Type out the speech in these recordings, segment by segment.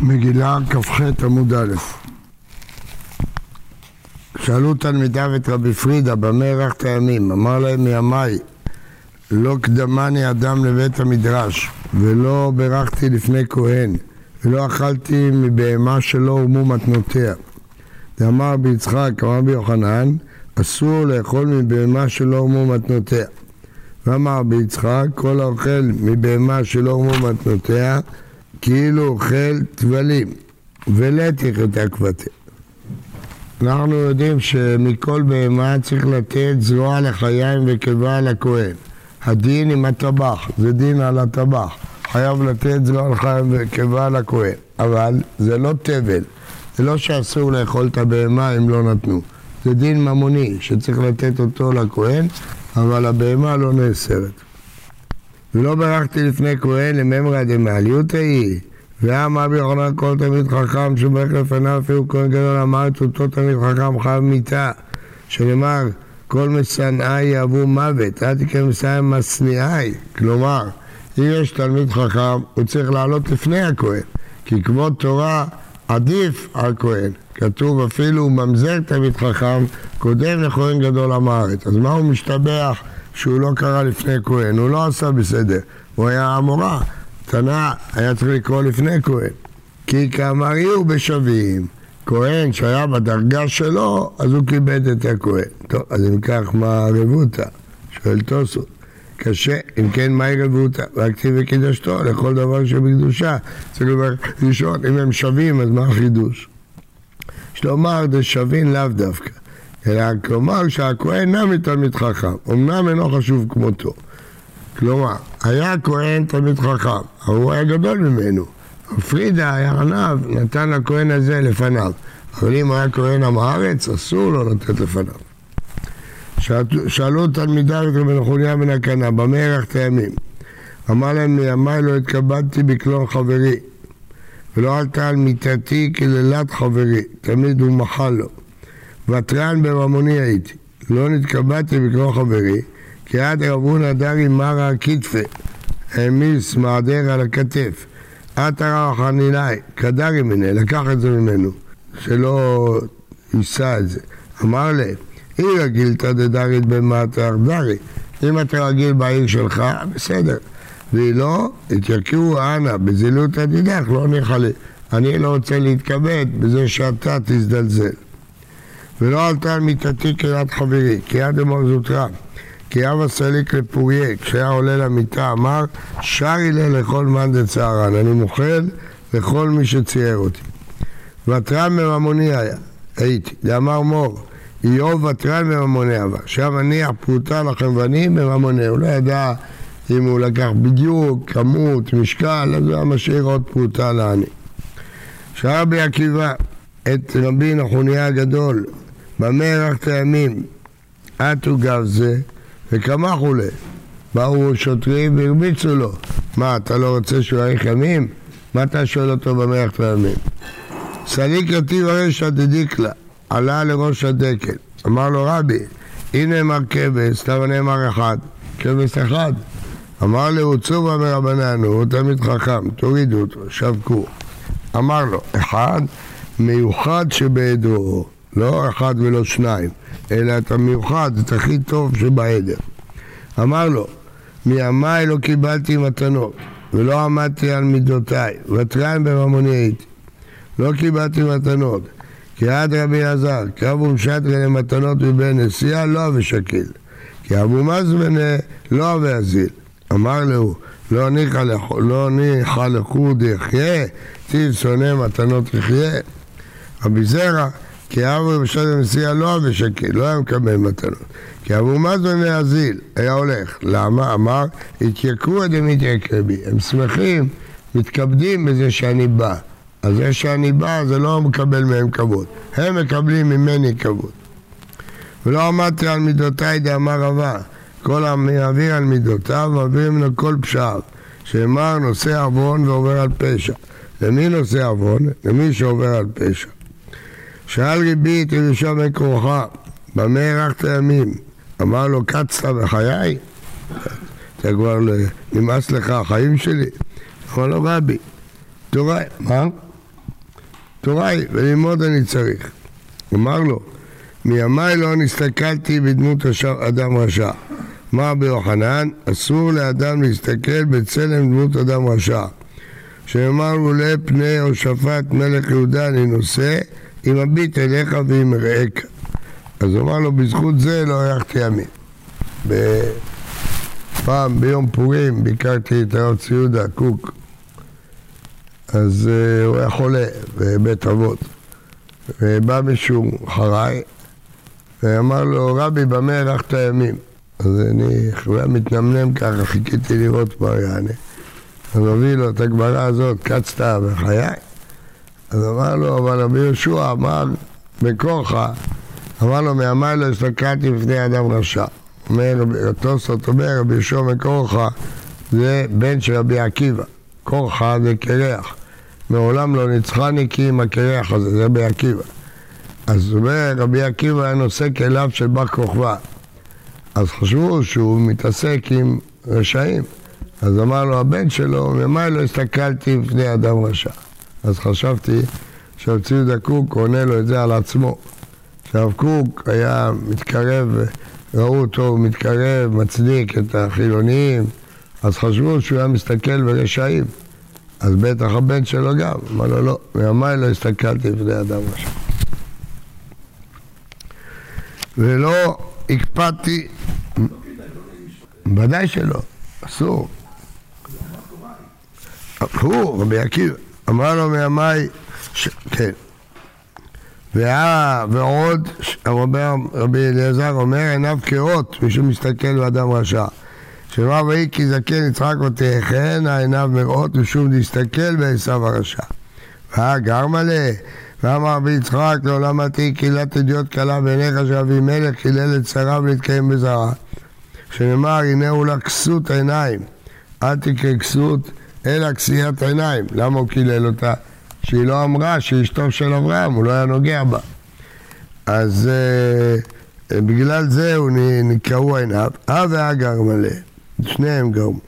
מגילה כ"ח עמוד א' שאלו תלמידיו את רבי פרידה במה ארכת הימים? אמר להם מימיי לא קדמני אדם לבית המדרש ולא ברכתי לפני כהן ולא אכלתי מבהמה שלא הורמו מתנותיה. ואמר רבי יצחק, אמר רבי יוחנן, אסור לאכול מבהמה שלא הורמו מתנותיה. ואמר רבי יצחק, כל האוכל מבהמה שלא הורמו מתנותיה כאילו אוכל טבלים, ולתיך את עקבתיה. אנחנו יודעים שמכל בהמה צריך לתת זרוע לחיים וקיבה לכהן. הדין עם הטבח, זה דין על הטבח. חייב לתת זרוע לחיים וקיבה לכהן. אבל זה לא תבל. זה לא שאסור לאכול את הבהמה אם לא נתנו. זה דין ממוני שצריך לתת אותו לכהן, אבל הבהמה לא נאסרת. ולא ברכתי לפני כהן לממרא דמעליותא היא. ואמר רבי יוחנן כל תלמיד חכם שברך לפניו אפילו כהן גדול אמר אותו תלמיד חכם חייב מיתה. שנאמר כל משנאי יאהבו מוות אל תקרא משנאי משניאי כלומר אם יש תלמיד חכם הוא צריך לעלות לפני הכהן כי כבוד תורה עדיף על כהן. כתוב אפילו ממזר תלמיד חכם קודם לכהן גדול עם הארץ אז מה הוא משתבח שהוא לא קרא לפני כהן, הוא לא עשה בסדר, הוא היה המורה. תנא היה צריך לקרוא לפני כהן. כי כאמריהו בשווים, כהן שהיה בדרגה שלו, אז הוא כיבד את הכהן. טוב, אז אם כך, מה הרבותא? שואל תוסו. קשה, אם כן, מהי רבותא? והכתיב וקידשתו לכל דבר שבקדושה. צריך ראשון, אם הם שווים, אז מה החידוש? יש לומר, זה שווים לאו דווקא. אלא כלומר שהכהן נמי תלמיד חכם, אמנם אינו חשוב כמותו. כלומר, היה כהן תלמיד חכם, אבל הוא היה גדול ממנו. פרידה היה עניו, נתן לכהן הזה לפניו. אבל אם היה כהן עם הארץ, אסור לו לתת לפניו. שאלו תלמידיו את רבי נחוניה בן הקנה, במה הארכת הימים? אמר להם, מימיי לא התכבדתי בקלון חברי, ולא עלתה על מיתתי קללת חברי, תמיד הוא מחל לו. ותרן בממוני הייתי. לא נתקבעתי בקרוא חברי, כי עד רבון הדרי מרה כתפה, העמיס מעדר על הכתף. עטרה חנינאי, כדרי מיני, לקח את זה ממנו, שלא יישא את זה. אמר לי, אי רגילתא דדרית במטר דרי. אם אתה רגיל בעיר שלך, בסדר. והיא לא, התייקרו אנא, בזילות עתידך, לא ניחא לי. אני לא רוצה להתכבד בזה שאתה תזדלזל. ולא עלתה על מיטתי קריאת חברי, קריאת דמור זוטרה. כי אבא סליק לפוריה, כשהיה עולה למיטה, אמר, שרי לה לכל מאן דצערן, אני מוחל לכל מי שצייר אותי. ותרן מממוני היה, הייתי, דאמר מור, איוב ותרן מממוני עבר, שם הניח פרוטה לחנווני בממוני, הוא לא ידע אם הוא לקח בדיוק, כמות, משקל, אז הוא היה משאיר עוד פרוטה לעני. שאל רבי עקיבא את רבי נחוניה הגדול, במה הארכת הימים? עטו גב זה, וכמה חולה. באו שוטרים והרביצו לו. מה, אתה לא רוצה שהוא יאריך ימים? מה אתה שואל אותו במה הארכת הימים? סליק רטיב הרשע דדיקלה, עלה לראש הדקל. אמר לו רבי, הנה נאמר כבש, למה נאמר אחד? כבש אחד. אמר לו, צובה מרבננו, הוא תלמיד חכם, תורידו אותו, שבקו. אמר לו, אחד מיוחד שבעדו. לא אחד ולא שניים, אלא את המיוחד, את הכי טוב שבעדר. אמר לו, מימיי לא קיבלתי מתנות, ולא עמדתי על מידותיי, ותרן בממוני הייתי. לא קיבלתי מתנות, כי עד רבי אלעזר, קרב ומשטרי למתנות מבין נשיאה, לא אבי שקיל. כי אבו מזמנה לא אבי אזיל. אמר לו, לא ניחא לא לחוד יחיה, טיב שונא מתנות יחיה. רבי זרע כי אבו בשעת הנסיעה לא אבי שקל, לא היה מקבל מתנות. כי אבו מזון להזיל, היה הולך. למה? אמר, התייקרו הם בי. הם שמחים, מתכבדים בזה שאני בא. אז זה שאני בא, זה לא מקבל מהם כבוד. הם מקבלים ממני כבוד. ולא עמדתי על מידותיי דאמר רבה. כל המעביר על מידותיו, מעביר ממנו כל פשעיו. שאמר נושא עוון ועובר על פשע. למי נושא עוון? למי שעובר על פשע. שאל רבי את ירושע בן כרוכה, במה הארכת ימים? אמר לו, קצת בחיי? אתה כבר נמאס לך החיים שלי? אמר לו, רבי, תורה, מה? תורה היא, וללמוד אני צריך. אמר לו, מימיי לא נסתכלתי בדמות אדם רשע. אמר ביוחנן, אסור לאדם להסתכל בצלם דמות אדם רשע. שנאמר לולא פני הושפט מלך יהודה אני נושא, אם אביט אליך ואם אראך. אז הוא אמר לו, בזכות זה לא הארכתי ימים. פעם ביום פורים ביקרתי את הרב ציודה קוק, אז uh, הוא היה חולה בבית אבות. ובא מישהו אחריי ואמר לו, רבי, במה הארכת ימים? אז אני היה מתנמנם ככה, חיכיתי לראות מה יענה. אז הביא לו את הגמרא הזאת, קצת בחיי. אז אמר לו, אבל רבי יהושע אמר, בכורך, אמר לו, מימי לא הסתכלתי בפני אדם רשע. אומר, התוספות אומר, רבי יהושע מקורחה זה בן של רבי עקיבא. קורחה זה קרח. מעולם לא ניצחני כי עם הקרח הזה, זה רבי עקיבא. אז אומר, רבי עקיבא היה נושא כליו של בר כוכבא. אז חשבו שהוא מתעסק עם רשעים. אז אמר לו הבן שלו, ממאי לא הסתכלתי בפני אדם רשע. אז חשבתי שהרב ציודה קוק עונה לו את זה על עצמו. שהרב קוק היה מתקרב, ראו אותו מתקרב, מצדיק את החילונים, אז חשבו שהוא היה מסתכל ברשעים. אז בטח הבן שלו גם, אמר לו לא, מימיי לא הסתכלתי בפני אדם רשע. ולא הקפדתי, ודאי שלא, אסור. הוא, רבי עקיבא, אמר לו מימיי, ש... כן. וה... ועוד, רבי אליעזר אומר, עיניו כאות, מי שמסתכל באדם רשע. שאמר ויהי כי זקן יצחק ותחן עיניו מראות ושוב להסתכל בעשיו הרשע. והגר מלא, ואמר רבי יצחק לעולם עתיק קהילת אדיוט קלה בעיניך של אבימלך חילל את שריו להתקיים בזרע. שנאמר הנה הוא לה כסות עיניים, אל תקרא כסות אלא כסיית עיניים. למה הוא קילל אותה? שהיא לא אמרה שהיא אשתו של אברהם, הוא לא היה נוגע בה. אז uh, בגלל זה הוא נקראו עיניו, אה והגר מלא, שניהם גרמו.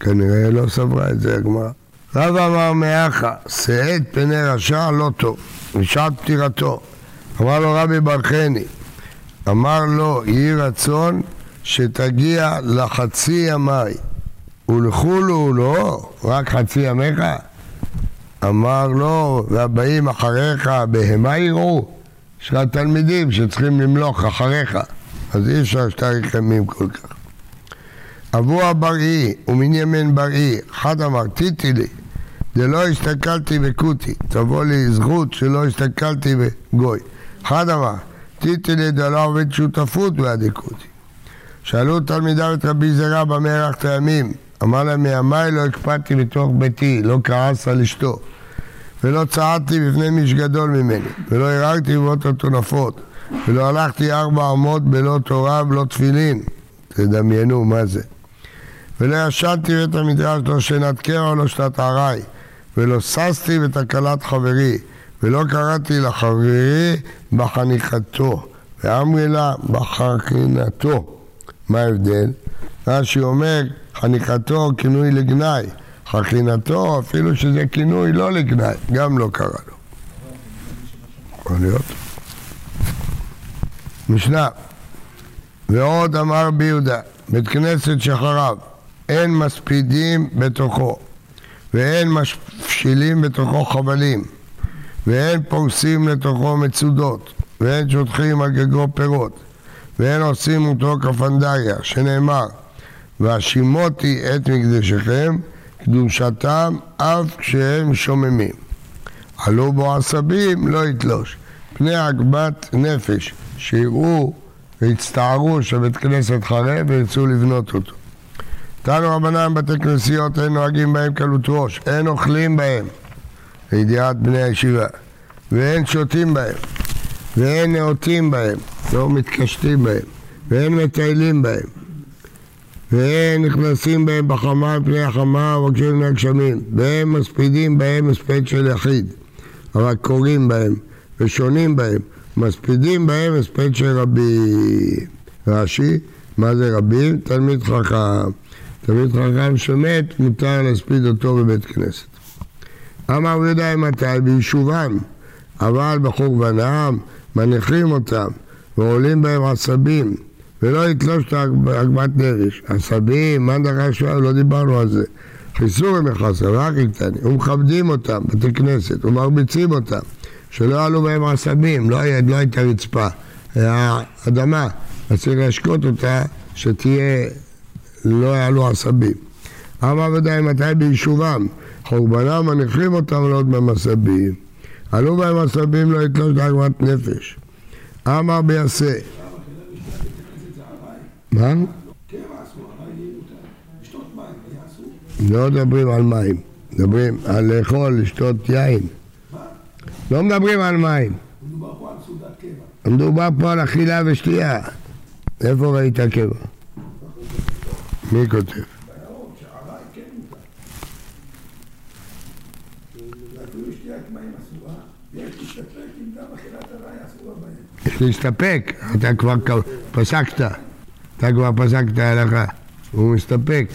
כנראה לא סברה את זה הגמרא. רב אמר מאחה, שאת פני רשע לא טוב, משעת פטירתו. אמר לו רבי ברכני, אמר לו, יהי רצון שתגיע לחצי ימי. ולכולו לא, רק חצי ימיך? אמר לו, והבאים אחריך בהמה יראו? יש לך תלמידים שצריכים למלוך אחריך, אז אי אפשר שתאריך ימים כל כך. אבו הבראי ומן ימין בראי, אחד אמר, טיטי לי, דלא הסתכלתי בקוטי, תבוא לי זכות שלא הסתכלתי בגוי. אחד אמר, טיטי לי דלא עובד שותפות בעדי קוטי. שאלו תלמידיו את רבי זרע במה הימים, אמר להם, מימיי לא הקפדתי בתוך ביתי, לא כעס על אשתו, ולא צעדתי בפני מיש גדול ממני, ולא הרהרתי בבואות הטונפות, ולא הלכתי ארבע אמות בלא תורה ולא תפילין, תדמיינו מה זה. ולא ישנתי בית המדרש לא שנת קרע ולא שנת ארעי, ולא ששתי בתקלת חברי, ולא קראתי לחברי בחניכתו, ואמרי לה בחכינתו. מה ההבדל? רש"י אומר, חניכתו כינוי לגנאי, חכינתו אפילו שזה כינוי לא לגנאי, גם לא קרה לו. יכול להיות. משנה, ועוד אמר ביהודה, בית כנסת שחרב, אין מספידים בתוכו, ואין מפשילים בתוכו חבלים, ואין פורסים לתוכו מצודות, ואין שוטחים על גגו פירות, ואין עושים אותו כפנדריה, שנאמר והשימותי את מקדשכם, קדושתם אף כשהם שוממים. עלו בו עשבים, לא יתלוש. פני עגבת נפש, שיראו והצטערו שבית כנסת חרב וירצו לבנות אותו. תנו רבנן בתי כנסיות אין נוהגים בהם קלות ראש, אין אוכלים בהם, לידיעת בני הישיבה, ואין שותים בהם, ואין נאותים בהם, לא מתקשטים בהם, ואין מטיילים בהם, והם נכנסים בהם בחמה על פני החמה ומבקשים מן הגשמים, והם מספידים בהם הספד של יחיד, אבל קוראים בהם ושונים בהם, מספידים בהם הספד של רבי רש"י, מה זה רבים? תלמיד חכם. תלמיד חכם שמת, מותר להספיד אותו בבית כנסת. אמר רבי יהודה מתי? ביישובם, אבל בחורבנם מניחים אותם ועולים בהם עשבים ולא יתלוש את עגמת נפש. עשבים, מה דרש לא דיברנו על זה. חיסור ומחסר, רק קטנים, ומכבדים אותם, בתי כנסת, ומרביצים אותם, שלא יעלו בהם עשבים, לא, לא הייתה רצפה, היה אדמה, אז צריך להשקות אותה שתהיה, לא יעלו עשבים. אמר ודאי מתי ביישובם, חורבנם מניחים אותם לעוד בהם עשבים. עלו בהם עשבים לא יתלוש לעגמת נפש. אמר ביעשה. מה? לא מדברים על מים, מדברים על לאכול, לשתות יין. לא מדברים על מים. מדובר פה על אכילה ושתייה. איפה ראית קבע? מי כותב? יש להסתפק, אתה כבר פסקת, אתה כבר פסקת הלכה, הוא מסתפק.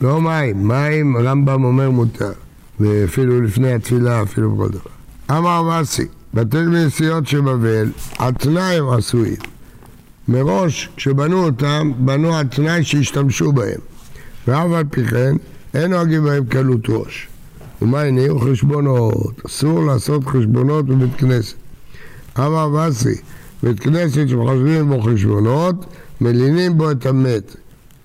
לא מים, מים רמב"ם אומר מותר, ואפילו לפני התפילה, אפילו בכל דבר. אמר מסי, בתי כנסיות שבבל, על הם עשויים. מראש, כשבנו אותם, בנו על תנאי שהשתמשו בהם. ואף על פי כן, אין נוהגים בהם קלות ראש. ומה הניעו חשבונות? אסור לעשות חשבונות בבית כנסת. אמר מסי, בית כנסת שמחשבים בו חשבונות, מלינים בו את המת.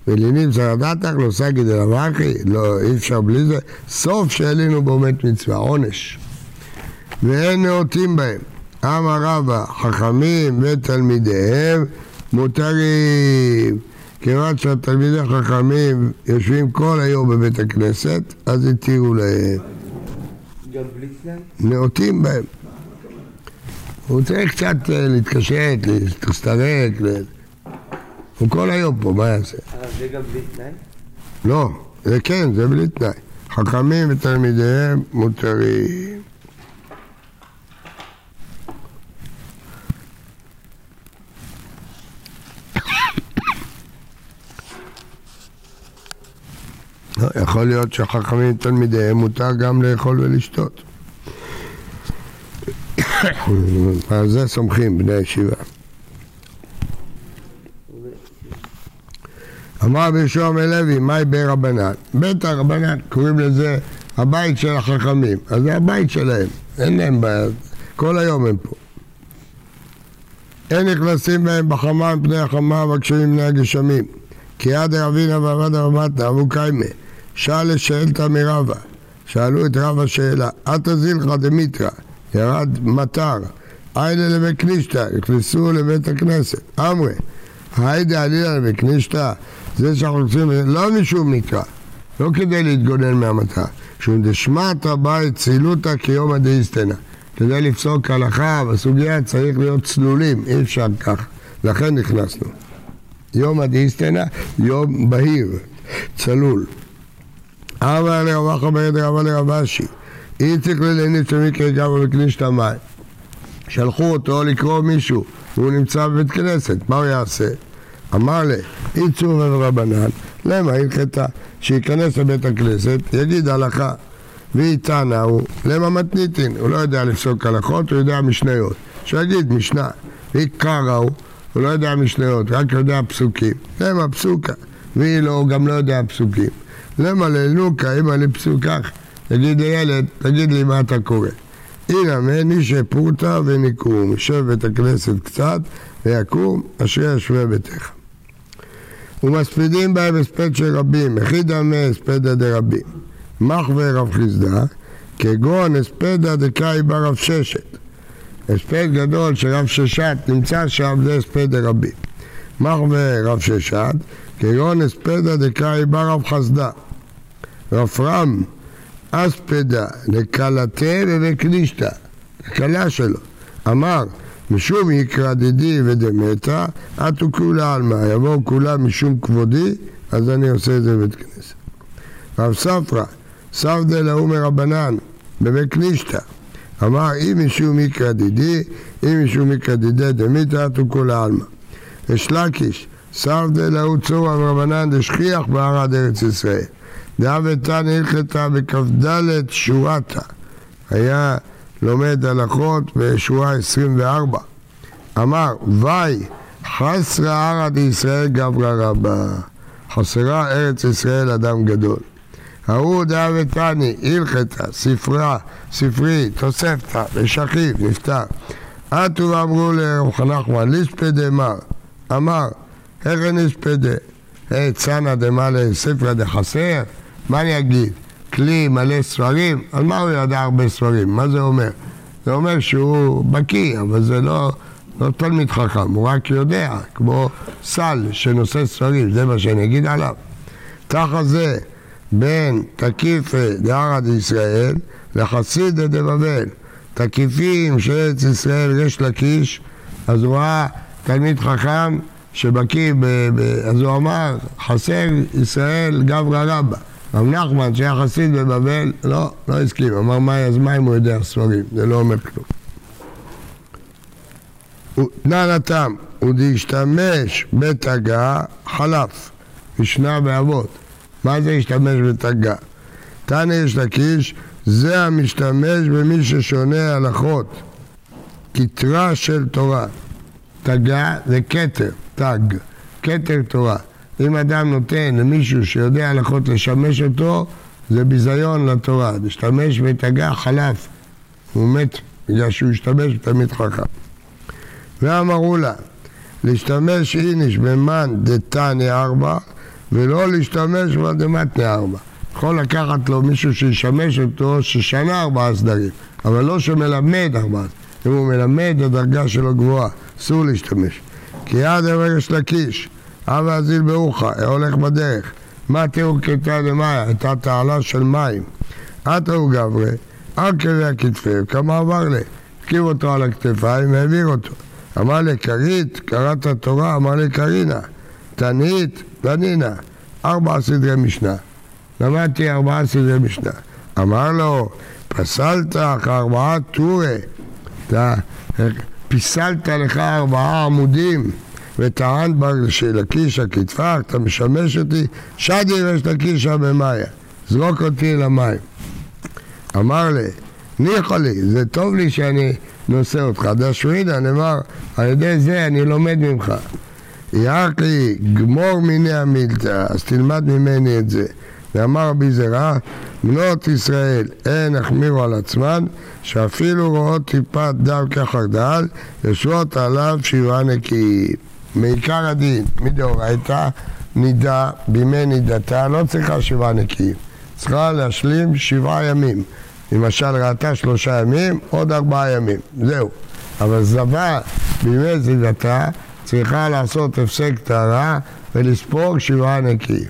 מלינים סרדתך לא סגי דלבכי, לא, אי אפשר בלי זה. סוף שהעלינו בו מת מצווה, עונש. ואין נאותים בהם. אמר רבא, חכמים ותלמידיהם מותרים. כיוון שהתלמידי החכמים יושבים כל היום בבית הכנסת, אז התירו להם. גם בלי תנאי? נאותים בהם. הוא צריך קצת אה, להתקשט, להסתרק, הוא כל היום פה, מה יעשה? אה, זה גם בלי תנאי? לא, זה כן, זה בלי תנאי. חכמים ותלמידיהם מותרים. לא, יכול להיות שחכמים ותלמידיהם מותר גם לאכול ולשתות. על זה סומכים בני הישיבה. אמר רבי שוהם לוי, מהי בי רבנן? בית הרבנן, קוראים לזה הבית של החכמים, אז זה הבית שלהם, אין להם בעיה, כל היום הם פה. אין נכנסים בהם בחמה מפני החמה והקשרים מפני הגשמים. כי עד רבינה ועבד הרמתנה אבו קיימה, שאל לשאלתא מרבה, שאלו את רבא שאלה, עתה זילחא דמיתרא, ירד מטר, היידה לבית קנישתא, נכנסו לבית הכנסת, אמרי, היידה עלילה לבית קנישתא, זה שאנחנו רוצים, לא משום מקרא, לא כדי להתגונן מהמטרה, שהוא דשמטה בית צילותא כיום הדאיסטנה. כדי לפסוק הלכה בסוגיה צריך להיות צלולים, אי אפשר כך, לכן נכנסנו. יום הדאיסטנה, יום בהיר, צלול. אבא לרבח אומרת רבא לרבשי, איציק ללניץ ומקרה גבו בקנישת המים. שלחו אותו לקרוא מישהו, והוא נמצא בבית כנסת, מה הוא יעשה? אמר לה, איצור ורבנן, למה הלכתה? שייכנס לבית הכנסת, יגיד הלכה. ואיתנה הוא, למה מתניתין? הוא לא יודע לפסוק הלכות, הוא יודע משניות. שיגיד משנה. ועיקרא הוא, הוא לא יודע משניות, רק יודע פסוקים. למה פסוקה? והיא לא, הוא גם לא יודע פסוקים. למה ללוקה, אמא לפסוקך? תגיד לילד, תגיד לי מה אתה קורא. הנה מני שפרוטה וניקום, יושב בית הכנסת קצת ויקום, אשרי ישבי ביתך. ומספידים בהם הספד של רבים, יחיד עמי הספדה דרבים. מחווה רב חיסדא, כגון הספדה דקאי ברב ששת. הספד גדול של רב ששת נמצא שם, זה הספד דרבים. מחווה רב ששת, כגון הספדה דקאי ברב חסדה. רפרם אספדה לקלתה ובקנישתא, הקלה שלו. אמר משום יקרא דדי ודמתא, עטו כולה עלמא, יבואו כולם משום כבודי, אז אני עושה את זה בבית כנסת. רב ספרא, ספדא להוא מרבנן, בבית כנישתא, אמר אם משום יקרא דידי, אם משום יקרא דידי דמיתא, עטו כולה עלמא. יש לקיש, ספדא להוא צורא מרבנן דשכיח בערד ארץ ישראל. דאבתן הלכתה בכ"ד שורתה. היה לומד הלכות בשורה 24. אמר, וי, חסרה ערא דישראל גברא רבה. חסרה ארץ ישראל אדם גדול. ההוא דאבתני, הלכתה, ספרה, ספרי, תוספתא, ושכיב, נפטר. עטו ואמרו לרב נחמן, ליספדה מר, אמר, איך נספדה? היי צנא דמלא ספרא דחסר? מה אני אגיד? כלי מלא ספרים? על מה הוא ידע הרבה ספרים? מה זה אומר? זה אומר שהוא בקיא, אבל זה לא, לא תלמיד חכם, הוא רק יודע, כמו סל שנושא ספרים, זה מה שאני אגיד עליו. תחת זה בין תקיפי דערא דישראל לחסידא דבבל. תקיפים של ארץ ישראל יש לקיש, אז הוא ראה תלמיד חכם שבקיא, ב, ב, אז הוא אמר, חסר ישראל גברא רבא. רב נחמן שהיה חסיד בבבל, לא, לא הסכים, אמר מה אז מה אם הוא יודע ספרים, זה לא אומר כלום. תנן התם, הוא דהשתמש בתגה חלף, משנה באבות. מה זה השתמש בתגה? תנא יש לקיש, זה המשתמש במי ששונה הלכות, כתרה של תורה. תגה זה כתר, תג, כתר תורה. אם אדם נותן למישהו שיודע הלכות לשמש אותו, זה ביזיון לתורה. להשתמש בתגה חלף, הוא מת בגלל שהוא השתמש בתלמיד חכם. ואמרו לה, להשתמש איניש במן דתניא ארבע, ולא להשתמש בדמתניא ארבע. יכול לקחת לו מישהו שישמש אותו ששנה ארבעה סדרים, אבל לא שמלמד ארבעה. אם הוא מלמד, הדרגה שלו גבוהה, אסור להשתמש. כי עד הרגש לקיש, אבא אזיל ברוחה, הולך בדרך. מה תראו כתא דמאיה? הייתה תעלה של מים. עטרו גברי, עקרי הכתפי, כמה עבר לי. הרכיב אותו על הכתפיים והעביר אותו. אמר לי, כרית, קראת תורה, אמר לי, קרינה. תנית, תנינה. ארבע סדרי משנה. למדתי ארבעה סדרי משנה. אמר לו, פסלת אך ארבעה טורי. אתה פיסלת לך ארבעה עמודים. וטען בר שלקיש הכתפה, אתה משמש אותי, שדי יש לקישה במאיה, זרוק אותי למים. אמר לי, ניחא לי, זה טוב לי שאני נושא אותך. דשווידה, נאמר, על ידי זה אני לומד ממך. יעקי, גמור מיני המילתא, אז תלמד ממני את זה. ואמר רבי זרע, בנות ישראל אין החמירו על עצמן, שאפילו רואות טיפת דם כחרדל, יושבות עליו שבעה נקיים. מעיקר הדין, מדאורייתא, נידה, בימי נידתה, לא צריכה שבעה נקיים. צריכה להשלים שבעה ימים. למשל ראתה שלושה ימים, עוד ארבעה ימים, זהו. אבל זבה בימי זידתה צריכה לעשות הפסק טהרה ולספוג שבעה נקיים.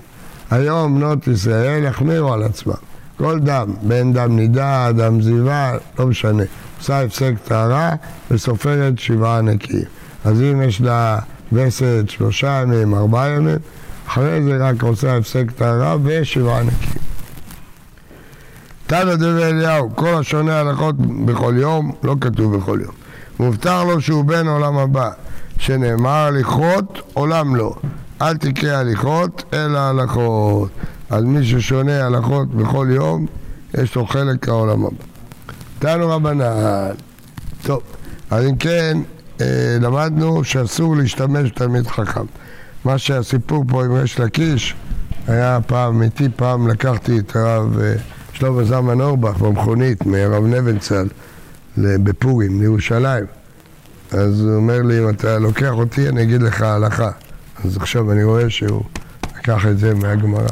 היום בנות ישראל החמירו על עצמם. כל דם, בין דם נידה, דם זיווה, לא משנה. עושה הפסק טהרה וסופרת שבעה נקיים. אז אם יש לה וסת שלושה ימים, ארבעה ימים, אחרי זה רק עושה הפסק טהרה ושבעה נקיים. תנא דבי אליהו, כל השונה הלכות בכל יום, לא כתוב בכל יום. מובטח לו שהוא בן עולם הבא, שנאמר הליכות, עולם לא. אל תקרא הליכות, אלא הלכות. אז מי ששונה הלכות בכל יום, יש לו חלק לעולם הבא. תנו רבנן. טוב, אז אם כן, למדנו שאסור להשתמש בתלמיד חכם. מה שהסיפור פה עם ריש לקיש, היה פעם אמיתי, פעם לקחתי את הרב אה, שלמה זלמן אורבך במכונית מהרב נבנצל בפורים, לירושלים. אז הוא אומר לי, אם אתה לוקח אותי, אני אגיד לך הלכה. אז עכשיו אני רואה שהוא לקח את זה מהגמרא.